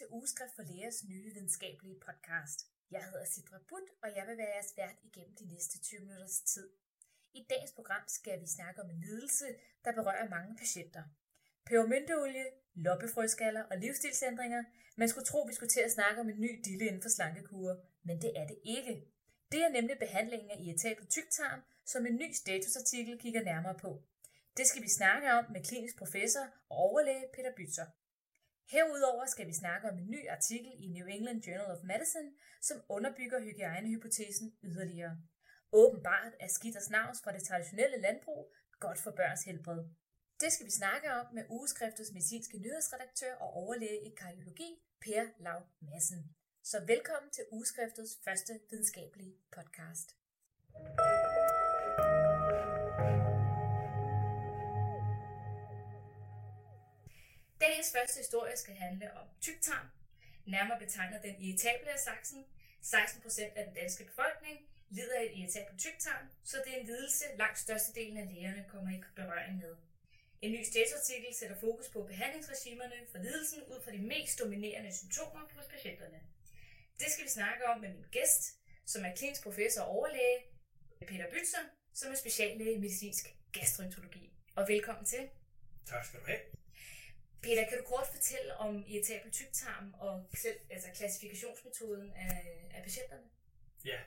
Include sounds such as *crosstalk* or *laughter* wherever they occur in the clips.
til Ugeskrift for Lægers nye videnskabelige podcast. Jeg hedder Sidra Butt, og jeg vil være jeres vært igennem de næste 20 minutters tid. I dagens program skal vi snakke om en lidelse, der berører mange patienter. Pebermynteolie, loppefrøskaller og livsstilsændringer. Man skulle tro, vi skulle til at snakke om en ny dille inden for slankekurer, men det er det ikke. Det er nemlig behandlingen af irritabel tyktarm, som en ny statusartikel kigger nærmere på. Det skal vi snakke om med klinisk professor og overlæge Peter Bytzer. Herudover skal vi snakke om en ny artikel i New England Journal of Medicine, som underbygger hygiejnehypotesen yderligere. Åbenbart er skidt og snavs fra det traditionelle landbrug godt for børns helbred. Det skal vi snakke om med ugeskriftets medicinske nyhedsredaktør og overlæge i kardiologi, Per Lav Madsen. Så velkommen til ugeskriftets første videnskabelige podcast. Dagens første historie skal handle om tyktarm, nærmere betegnet den irritable af saksen. 16% af den danske befolkning lider af irritabel tyktarm, så det er en lidelse, langt størstedelen af lægerne kommer i berøring med. En ny statusartikel sætter fokus på behandlingsregimerne for lidelsen ud fra de mest dominerende symptomer hos patienterne. Det skal vi snakke om med min gæst, som er klinisk professor og overlæge, Peter Bytzer, som er speciallæge i medicinsk gastroenterologi. Og velkommen til. Tak skal du have. Peter, kan du kort fortælle om irritabel tyktarm og selv, altså klassifikationsmetoden af, af patienterne? Ja,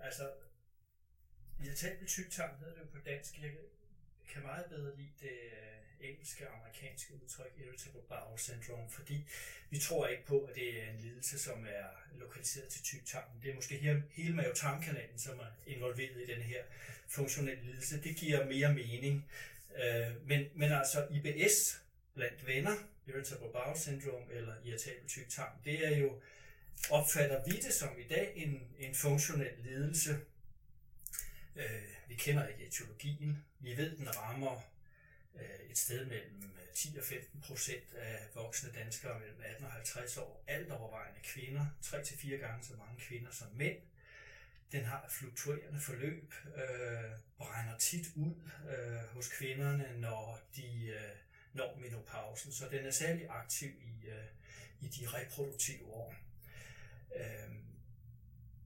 altså irritabel tyktarm hedder det jo på dansk. Jeg kan meget bedre lide det øh, engelske og amerikanske udtryk irritable bowel syndrome, fordi vi tror ikke på, at det er en lidelse, som er lokaliseret til tyktarmen. Det er måske hele, hele mavetarmkanalen, som er involveret i den her funktionelle lidelse. Det giver mere mening. Øh, men, men altså IBS, blandt venner, irritable bowel syndrome eller irritabel tyktarm, det er jo, opfatter vi det som i dag en, en funktionel lidelse. Øh, vi kender ikke etiologien. Vi ved, den rammer øh, et sted mellem øh, 10 og 15 procent af voksne danskere mellem 18 og 50 år. Alt overvejende kvinder. 3-4 gange så mange kvinder som mænd. Den har et fluktuerende forløb, øh, brænder tit ud øh, hos kvinderne, når de øh, når menopausen, så den er særlig aktiv i, øh, i de reproduktive år. Øh,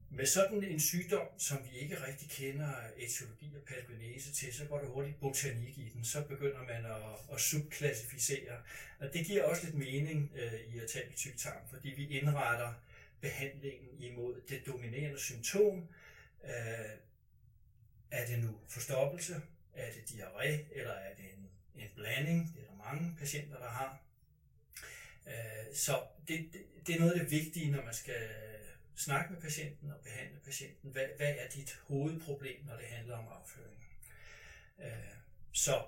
med sådan en sygdom, som vi ikke rigtig kender etiologi og patogenese til, så går der hurtigt botanik i den. Så begynder man at, at subklassificere. Og det giver også lidt mening øh, i at tage tyktarm, fordi vi indretter behandlingen imod det dominerende symptom. Øh, er det nu forstoppelse? Er det diarré? Eller er det en, en blanding? Det mange patienter, der har. Øh, så det, det, det er noget af det vigtige, når man skal snakke med patienten og behandle patienten. Hvad, hvad er dit hovedproblem, når det handler om afføring? Øh, så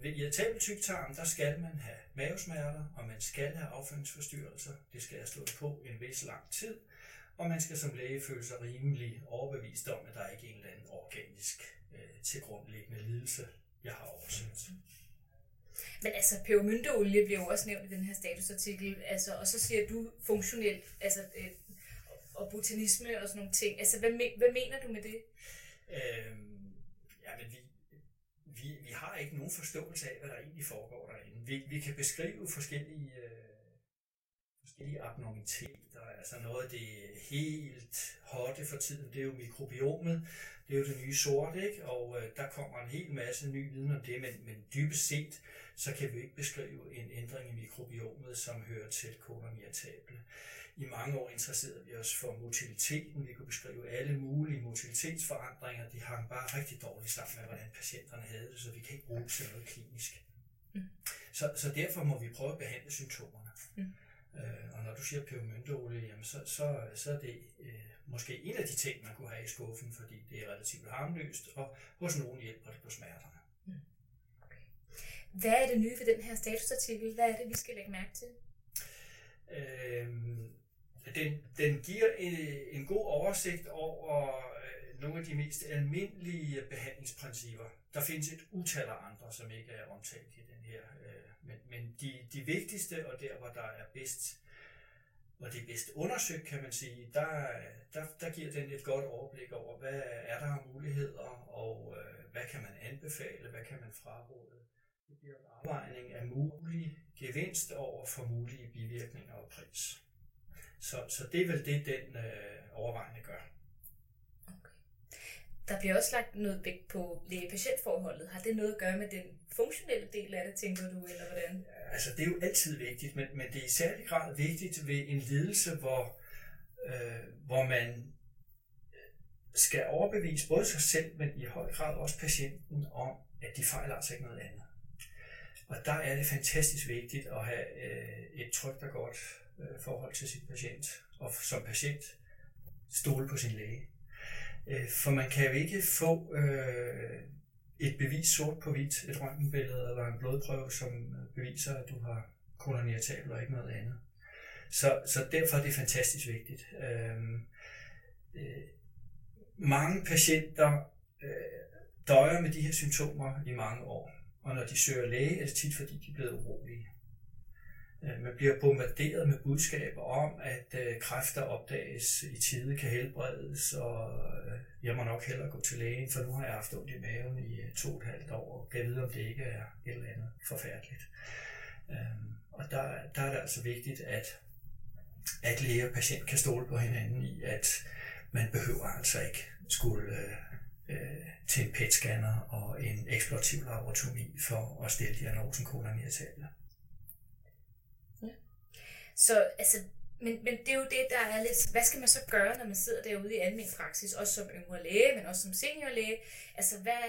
ved irritabel tyktarm, der skal man have mavesmerter, og man skal have afføringsforstyrrelser. Det skal have slået på en vis lang tid, og man skal som læge føle sig rimelig overbevist om, at der ikke er en eller anden organisk øh, tilgrundliggende lidelse, jeg har oversat. Men altså, pebermynteolie bliver jo også nævnt i den her statusartikel, altså, og så siger du funktionelt, altså, øh, og botanisme og sådan nogle ting. Altså, hvad, hvad mener du med det? Øhm, ja, men vi, vi, vi har ikke nogen forståelse af, hvad der egentlig foregår derinde. Vi, vi kan beskrive forskellige, øh, forskellige abnormiteter. Altså noget af det helt hotte for tiden, det er jo mikrobiomet. Det er jo det nye sort, ikke? Og øh, der kommer en hel masse ny viden om det, men, men dybest set, så kan vi ikke beskrive en ændring i mikrobiomet, som hører til kolon irritable. I mange år interesserede vi os for motiliteten. Vi kunne beskrive alle mulige motilitetsforandringer. De hang bare rigtig dårligt sammen med, hvordan patienterne havde det, så vi kan ikke bruge det til noget klinisk. Mm. Så, så derfor må vi prøve at behandle symptomerne. Mm. Øh, og når du siger pebermynteolie, jamen så, så, så er det øh, måske en af de ting, man kunne have i skuffen, fordi det er relativt harmløst, og hos nogen hjælper det på smerterne. Mm. Okay. Hvad er det nye ved den her statusartikel? Hvad er det, vi skal lægge mærke til? Øhm, den, den giver en, en god oversigt over øh, nogle af de mest almindelige behandlingsprincipper. Der findes et utal af andre, som ikke er omtalt i den her. Øh, men men de, de vigtigste, og der hvor der er bedst, hvor det er bedst undersøgt, kan man sige, der, der, der giver den et godt overblik over, hvad er der af muligheder, og øh, hvad kan man anbefale, hvad kan man fraråde. Det bliver en afvejning af mulig gevinst over for mulige bivirkninger og pris. Så, så det er vel det, den øh, overvejende gør. Der bliver også lagt noget vægt på læge-patientforholdet. Har det noget at gøre med den funktionelle del af det, tænker du, eller hvordan? Altså, det er jo altid vigtigt, men, men det er i særlig grad vigtigt ved en lidelse, hvor, øh, hvor man øh, skal overbevise både sig selv, men i høj grad også patienten om, at de fejler altså ikke noget andet. Og der er det fantastisk vigtigt at have øh, et trygt og godt øh, forhold til sin patient, og som patient stole på sin læge. Øh, for man kan jo ikke få øh, et bevis sort på hvidt, et røntgenbillede eller en blodprøve, som beviser, at du har koloniatabel og ikke noget andet. Så, så derfor er det fantastisk vigtigt. Øh, øh, mange patienter øh, døjer med de her symptomer i mange år, og når de søger læge, er det tit fordi, de er blevet urolige. Øh, man bliver bombarderet med budskaber om, at øh, kræfter opdages i tide, kan helbredes, og øh, jeg må nok hellere gå til lægen, for nu har jeg haft ondt i maven i to og et halvt år, og kan vide, om det ikke er et eller andet forfærdeligt. Og der, der er det altså vigtigt, at, at læge og patient kan stole på hinanden i, at man behøver altså ikke skulle øh, til en PET-scanner og en eksplorativ laboratori for at stille diagnosen koloniatable. Så altså, men, men det er jo det, der er lidt, hvad skal man så gøre, når man sidder derude i almen praksis, også som yngre læge, men også som seniorlæge? Altså, hvad,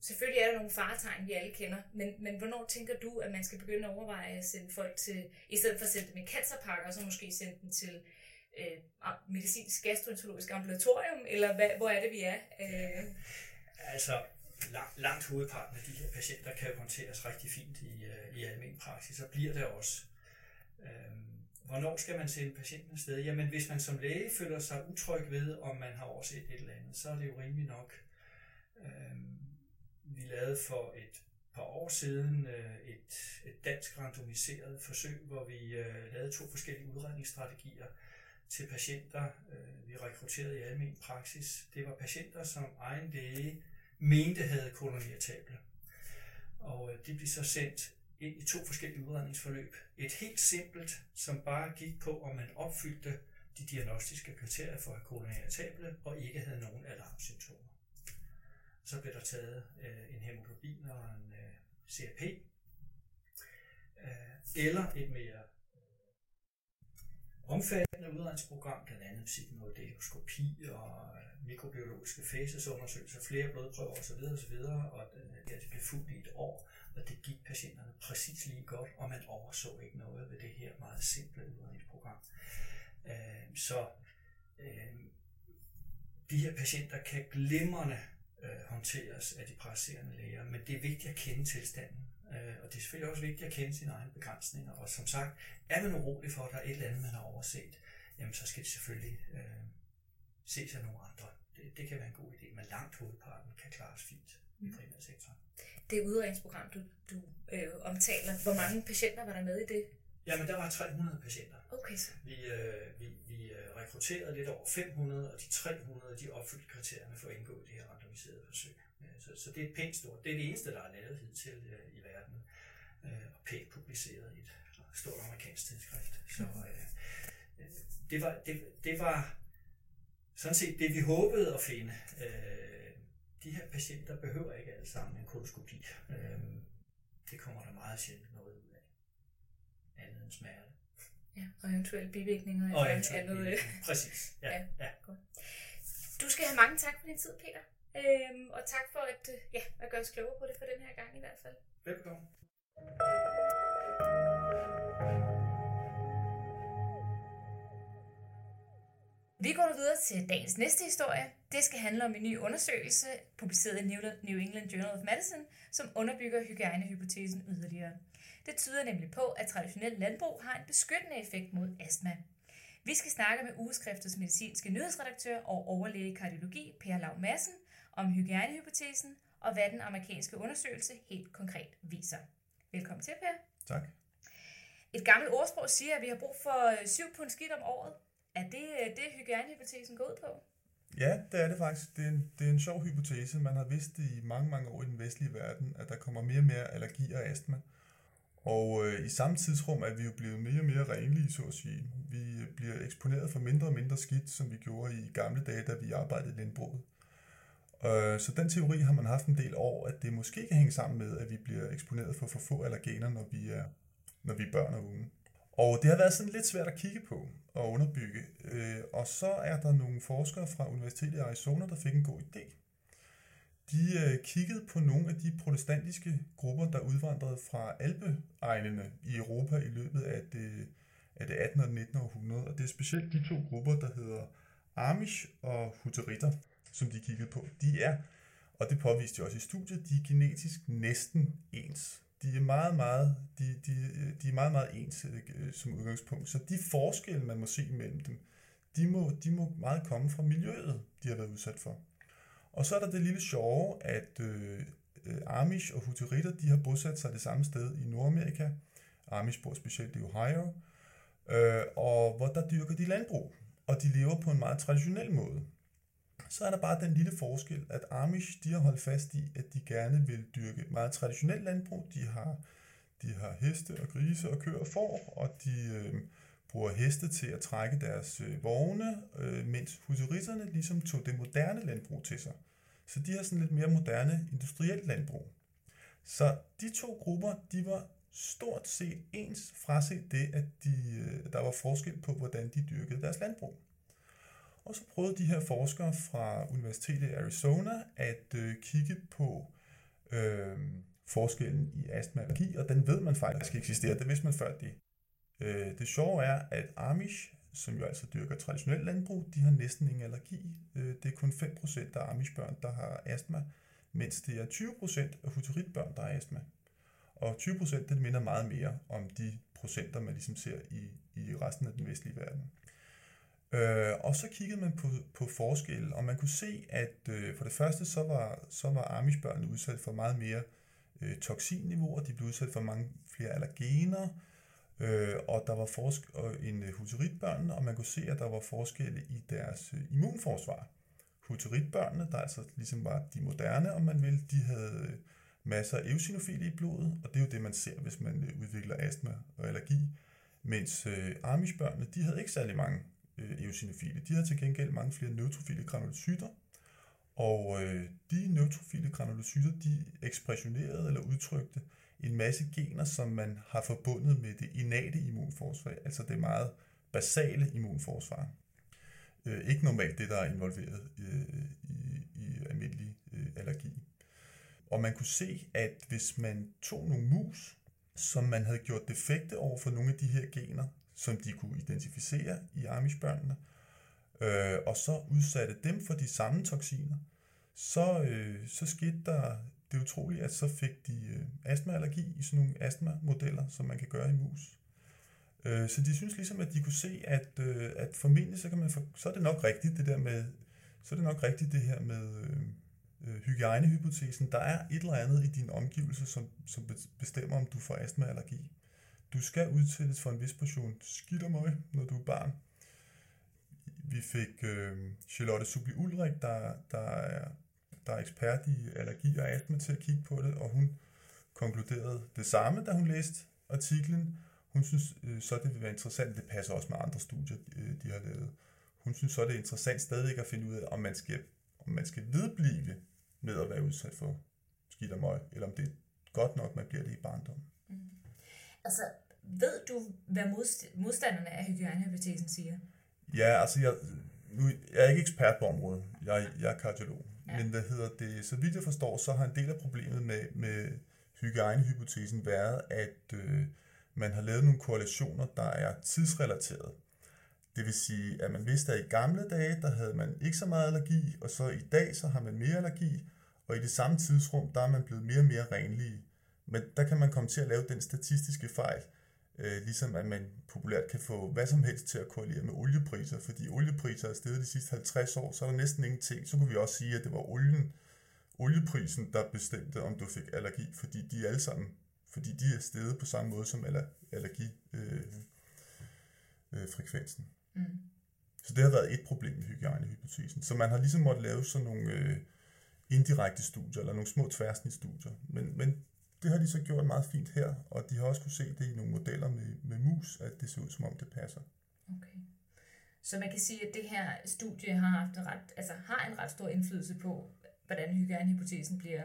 selvfølgelig er der nogle faretegn, vi alle kender, men, men hvornår tænker du, at man skal begynde at overveje at sende folk til, i stedet for at sende dem i cancerpakker, så måske sende dem til øh, ah, medicinsk gastroenterologisk ambulatorium, eller hvad, hvor er det, vi er? Øh. Altså, langt, langt hovedparten af de her patienter kan håndteres rigtig fint i, øh, i almen praksis, så bliver det også Øhm, hvornår skal man sende patienten afsted? Jamen, hvis man som læge føler sig utryg ved, om man har overset et eller andet, så er det jo rimelig nok. Øhm, vi lavede for et par år siden øh, et, et dansk randomiseret forsøg, hvor vi øh, lavede to forskellige udredningsstrategier til patienter, øh, vi rekrutterede i almen praksis. Det var patienter, som egen læge mente havde koloniatable. Og de blev så sendt ind i to forskellige udredningsforløb. Et helt simpelt, som bare gik på, om man opfyldte de diagnostiske kriterier for at koloniatable og ikke havde nogen alarmsymptomer. Så blev der taget øh, en hemoglobin og en øh, CRP. Øh, eller et mere omfattende udredningsprogram, blandt andet sigmoideoskopi og øh, mikrobiologiske fasesundersøgelser, flere blodprøver osv. osv. Og øh, det, det blev fuldt i et år og det gik patienterne præcis lige godt, og man overså ikke noget ved det her meget simple udredningsprogram. Øh, så øh, de her patienter kan glimrende øh, håndteres af de presserende læger, men det er vigtigt at kende tilstanden. Øh, og det er selvfølgelig også vigtigt at kende sine egne begrænsninger. Og som sagt, er man urolig for, at der er et eller andet, man har overset, jamen så skal det selvfølgelig øh, ses af nogle andre. Det, det kan være en god idé, men langt hovedparten kan klares fint det udredningsprogram, du, du øh, omtaler, hvor mange patienter var der med i det? Jamen, der var 300 patienter. Okay, så. Vi, øh, vi, vi øh, rekrutterede lidt over 500, og de 300, de opfyldte kriterierne for at indgå i det her randomiserede forsøg. Så, så det er et pænt stort. Det er det eneste, der er lavet hidtil øh, i verden, øh, og pænt publiceret i et stort amerikansk tidsskrift. Så øh, øh, det, var, det, det var sådan set det, vi håbede at finde. Øh, de her patienter behøver ikke alle sammen en koloskopi. Øhm, det kommer der meget sjældent noget ud af. Andet end smerte. Ja, og eventuelle bivirkninger. Og eventuelle bivirkninger. Præcis. Ja, ja. ja. Godt. Du skal have mange tak for din tid, Peter. Øhm, og tak for at, øh, ja, at gøre os klogere på det for den her gang i hvert fald. Velkommen. Vi går nu videre til dagens næste historie. Det skal handle om en ny undersøgelse, publiceret i New England Journal of Medicine, som underbygger hygiejnehypotesen yderligere. Det tyder nemlig på, at traditionel landbrug har en beskyttende effekt mod astma. Vi skal snakke med ugeskriftets medicinske nyhedsredaktør og overlæge i kardiologi, Per Lav Madsen, om hygiejnehypotesen og hvad den amerikanske undersøgelse helt konkret viser. Velkommen til, Per. Tak. Et gammelt ordsprog siger, at vi har brug for syv pund skidt om året. Er det øh, det, hygiejnehypotesen går ud på? Ja, det er det faktisk. Det er, en, det er en sjov hypotese. Man har vidst i mange, mange år i den vestlige verden, at der kommer mere og mere allergi og astma. Og øh, i samme tidsrum er vi jo blevet mere og mere renlige, så at sige. Vi øh, bliver eksponeret for mindre og mindre skidt, som vi gjorde i gamle dage, da vi arbejdede i landbruget. Øh, så den teori har man haft en del år, at det måske kan hænge sammen med, at vi bliver eksponeret for for få allergener, når vi er, når vi er børn og unge. Og det har været sådan lidt svært at kigge på og underbygge. Øh, og så er der nogle forskere fra Universitetet i Arizona, der fik en god idé. De øh, kiggede på nogle af de protestantiske grupper, der udvandrede fra alpeegnene i Europa i løbet af det, af det 18. og 19. århundrede. Og det er specielt de to grupper, der hedder Amish og Hutteritter, som de kiggede på. De er, og det påviste de også i studiet, de er genetisk næsten ens de er meget, meget, de, de, de er meget, meget ens øh, som udgangspunkt. Så de forskelle, man må se mellem dem, de må, de må meget komme fra miljøet, de har været udsat for. Og så er der det lille sjove, at øh, øh Amish og Hutteritter, de har bosat sig det samme sted i Nordamerika. Amish bor specielt i Ohio, øh, og hvor der dyrker de landbrug, og de lever på en meget traditionel måde så er der bare den lille forskel, at Amish de har holdt fast i, at de gerne vil dyrke meget traditionelt landbrug. De har, de har heste og grise og køer og får, og de øh, bruger heste til at trække deres øh, vogne, øh, mens huseritterne ligesom tog det moderne landbrug til sig. Så de har sådan lidt mere moderne industrielt landbrug. Så de to grupper, de var stort set ens, fraset det, at de, øh, der var forskel på, hvordan de dyrkede deres landbrug. Og så prøvede de her forskere fra Universitetet i Arizona at øh, kigge på øh, forskellen i astma og allergi, og den ved man faktisk eksisterer. Det vidste man før det. Øh, det sjove er, at Amish, som jo altså dyrker traditionelt landbrug, de har næsten ingen allergi. Øh, det er kun 5% af Amish-børn, der har astma, mens det er 20% af huteritbørn, der har astma. Og 20% det minder meget mere om de procenter, man ligesom ser i, i resten af den vestlige verden. Øh, og så kiggede man på, på forskelle, og man kunne se, at øh, for det første, så var, så var amishbørnene udsat for meget mere øh, toksinniveauer, de blev udsat for mange flere allergener, øh, og der var forsk end øh, huteritbørnene, og man kunne se, at der var forskelle i deres øh, immunforsvar. Huteritbørnene, der altså ligesom var de moderne, om man vil, de havde øh, masser af eosinofile i blodet, og det er jo det, man ser, hvis man øh, udvikler astma og allergi, mens øh, Amish-børnene, de havde ikke særlig mange øh, eosinofile. De har til gengæld mange flere neutrofile granulocytter, og øh, de neutrofile granulocytter, de ekspressionerede eller udtrykte en masse gener, som man har forbundet med det innate immunforsvar, altså det meget basale immunforsvar. Øh, ikke normalt det, der er involveret øh, i, i almindelig øh, allergi. Og man kunne se, at hvis man tog nogle mus, som man havde gjort defekte over for nogle af de her gener, som de kunne identificere i Amish-børnene, øh, og så udsatte dem for de samme toksiner, så, øh, så skete der det utrolige, at så fik de øh, astmaallergi i sådan nogle astma-modeller, som man kan gøre i mus. Øh, så de synes ligesom, at de kunne se, at, øh, at formentlig så, kan man for, så er det nok rigtigt det der med, så er det nok rigtigt det her med øh, øh, hygiejnehypotesen. Der er et eller andet i din omgivelse, som, som bestemmer, om du får astmaallergi. Du skal udsættes for en vis portion skidt og møg, når du er barn. Vi fik øh, Charlotte Subli Ulrik, der, der, er, der er ekspert i allergi og astma, til at kigge på det, og hun konkluderede det samme, da hun læste artiklen. Hun synes øh, så, det vil være interessant, det passer også med andre studier, øh, de har lavet. Hun synes så, det er interessant stadig at finde ud af, om man skal, om man skal vedblive med at være udsat for skidt og møg, eller om det er godt nok, man bliver det i barndommen. Mm. Altså, ved du, hvad modstanderne af hygiejnehypotesen siger? Ja, altså, jeg, nu, jeg er ikke ekspert på området. Jeg, jeg er kardiolog. Ja. Men hvad hedder det, så vidt jeg forstår, så har en del af problemet med, med hygiejnehypotesen været, at øh, man har lavet nogle korrelationer, der er tidsrelateret. Det vil sige, at man vidste, at i gamle dage, der havde man ikke så meget allergi, og så i dag, så har man mere allergi, og i det samme tidsrum, der er man blevet mere og mere renlige. Men der kan man komme til at lave den statistiske fejl, øh, ligesom at man populært kan få hvad som helst til at korrelere med oliepriser, fordi oliepriser er steget de sidste 50 år, så er der næsten ingenting. Så kunne vi også sige, at det var olien, olieprisen, der bestemte, om du fik allergi, fordi de er alle sammen, fordi de er steget på samme måde som allergifrekvensen. Øh, øh, frekvensen. mm. Så det har været et problem med hygiejnehypotesen. Så man har ligesom måttet lave sådan nogle øh, indirekte studier, eller nogle små tværsnitstudier. Men, men det har de så gjort meget fint her, og de har også kunne se det i nogle modeller med, med mus, at det ser ud som om det passer. Okay. Så man kan sige, at det her studie har haft en ret, altså har en ret stor indflydelse på, hvordan hygiejnehypotesen bliver,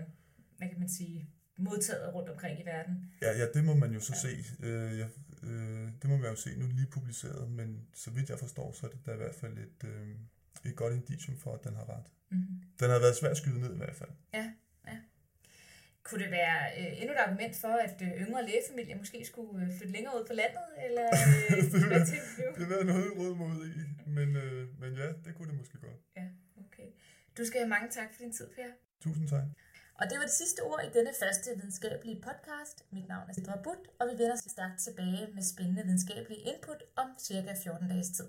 hvad kan man sige, modtaget rundt omkring i verden. Ja, ja det må man jo så ja. se. Øh, ja, øh, det må man jo se. Nu lige publiceret, men så vidt jeg forstår, så er det da i hvert fald et, øh, et godt indicium for, at den har ret. Mm-hmm. Den har været svært at skyde ned i hvert fald. Ja. Kunne det være øh, endnu et argument for, at øh, yngre lægefamilier måske skulle øh, flytte længere ud på landet? Eller, øh, *laughs* det, vil, det vil noget råd mod i, men, øh, men ja, det kunne det måske godt. Ja, okay. Du skal have mange tak for din tid, Per. Tusind tak. Og det var det sidste ord i denne første videnskabelige podcast. Mit navn er Sidra Butt, og vi vender stærkt tilbage med spændende videnskabelige input om cirka 14 dages tid.